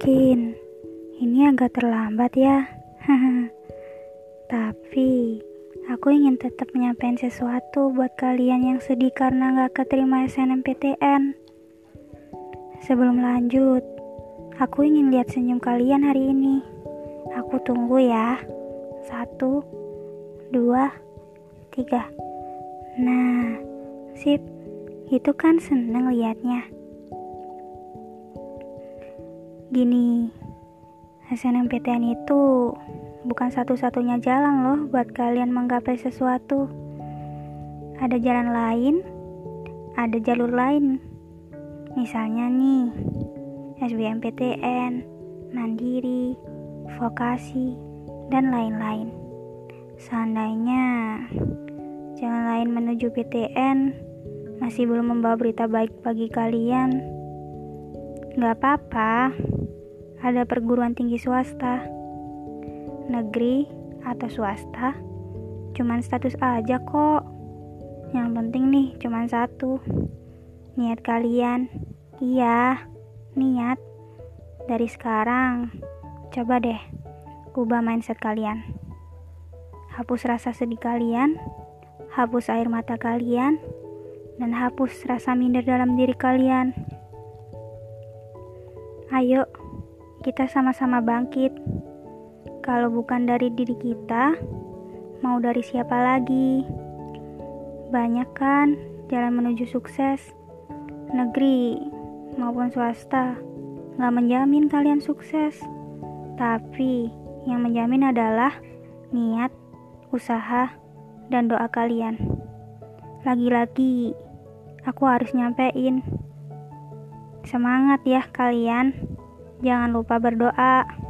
Cin, ini agak terlambat ya. Tapi, aku ingin tetap menyampaikan sesuatu buat kalian yang sedih karena gak keterima SNMPTN. Sebelum lanjut, aku ingin lihat senyum kalian hari ini. Aku tunggu ya. Satu, dua, tiga. Nah, sip. Itu kan seneng liatnya. Gini, SNMPTN itu bukan satu-satunya jalan loh buat kalian menggapai sesuatu. Ada jalan lain, ada jalur lain. Misalnya nih, SBMPTN, Mandiri, Vokasi, dan lain-lain. Seandainya jalan lain menuju PTN masih belum membawa berita baik bagi kalian, nggak apa-apa ada perguruan tinggi swasta, negeri atau swasta, cuman status aja kok. Yang penting nih cuman satu, niat kalian. Iya, niat. Dari sekarang, coba deh ubah mindset kalian. Hapus rasa sedih kalian, hapus air mata kalian, dan hapus rasa minder dalam diri kalian. Ayo, kita sama-sama bangkit. Kalau bukan dari diri kita, mau dari siapa lagi? Banyak kan jalan menuju sukses, negeri maupun swasta. Gak menjamin kalian sukses, tapi yang menjamin adalah niat, usaha, dan doa kalian. Lagi-lagi, aku harus nyampein. Semangat ya kalian. Jangan lupa berdoa.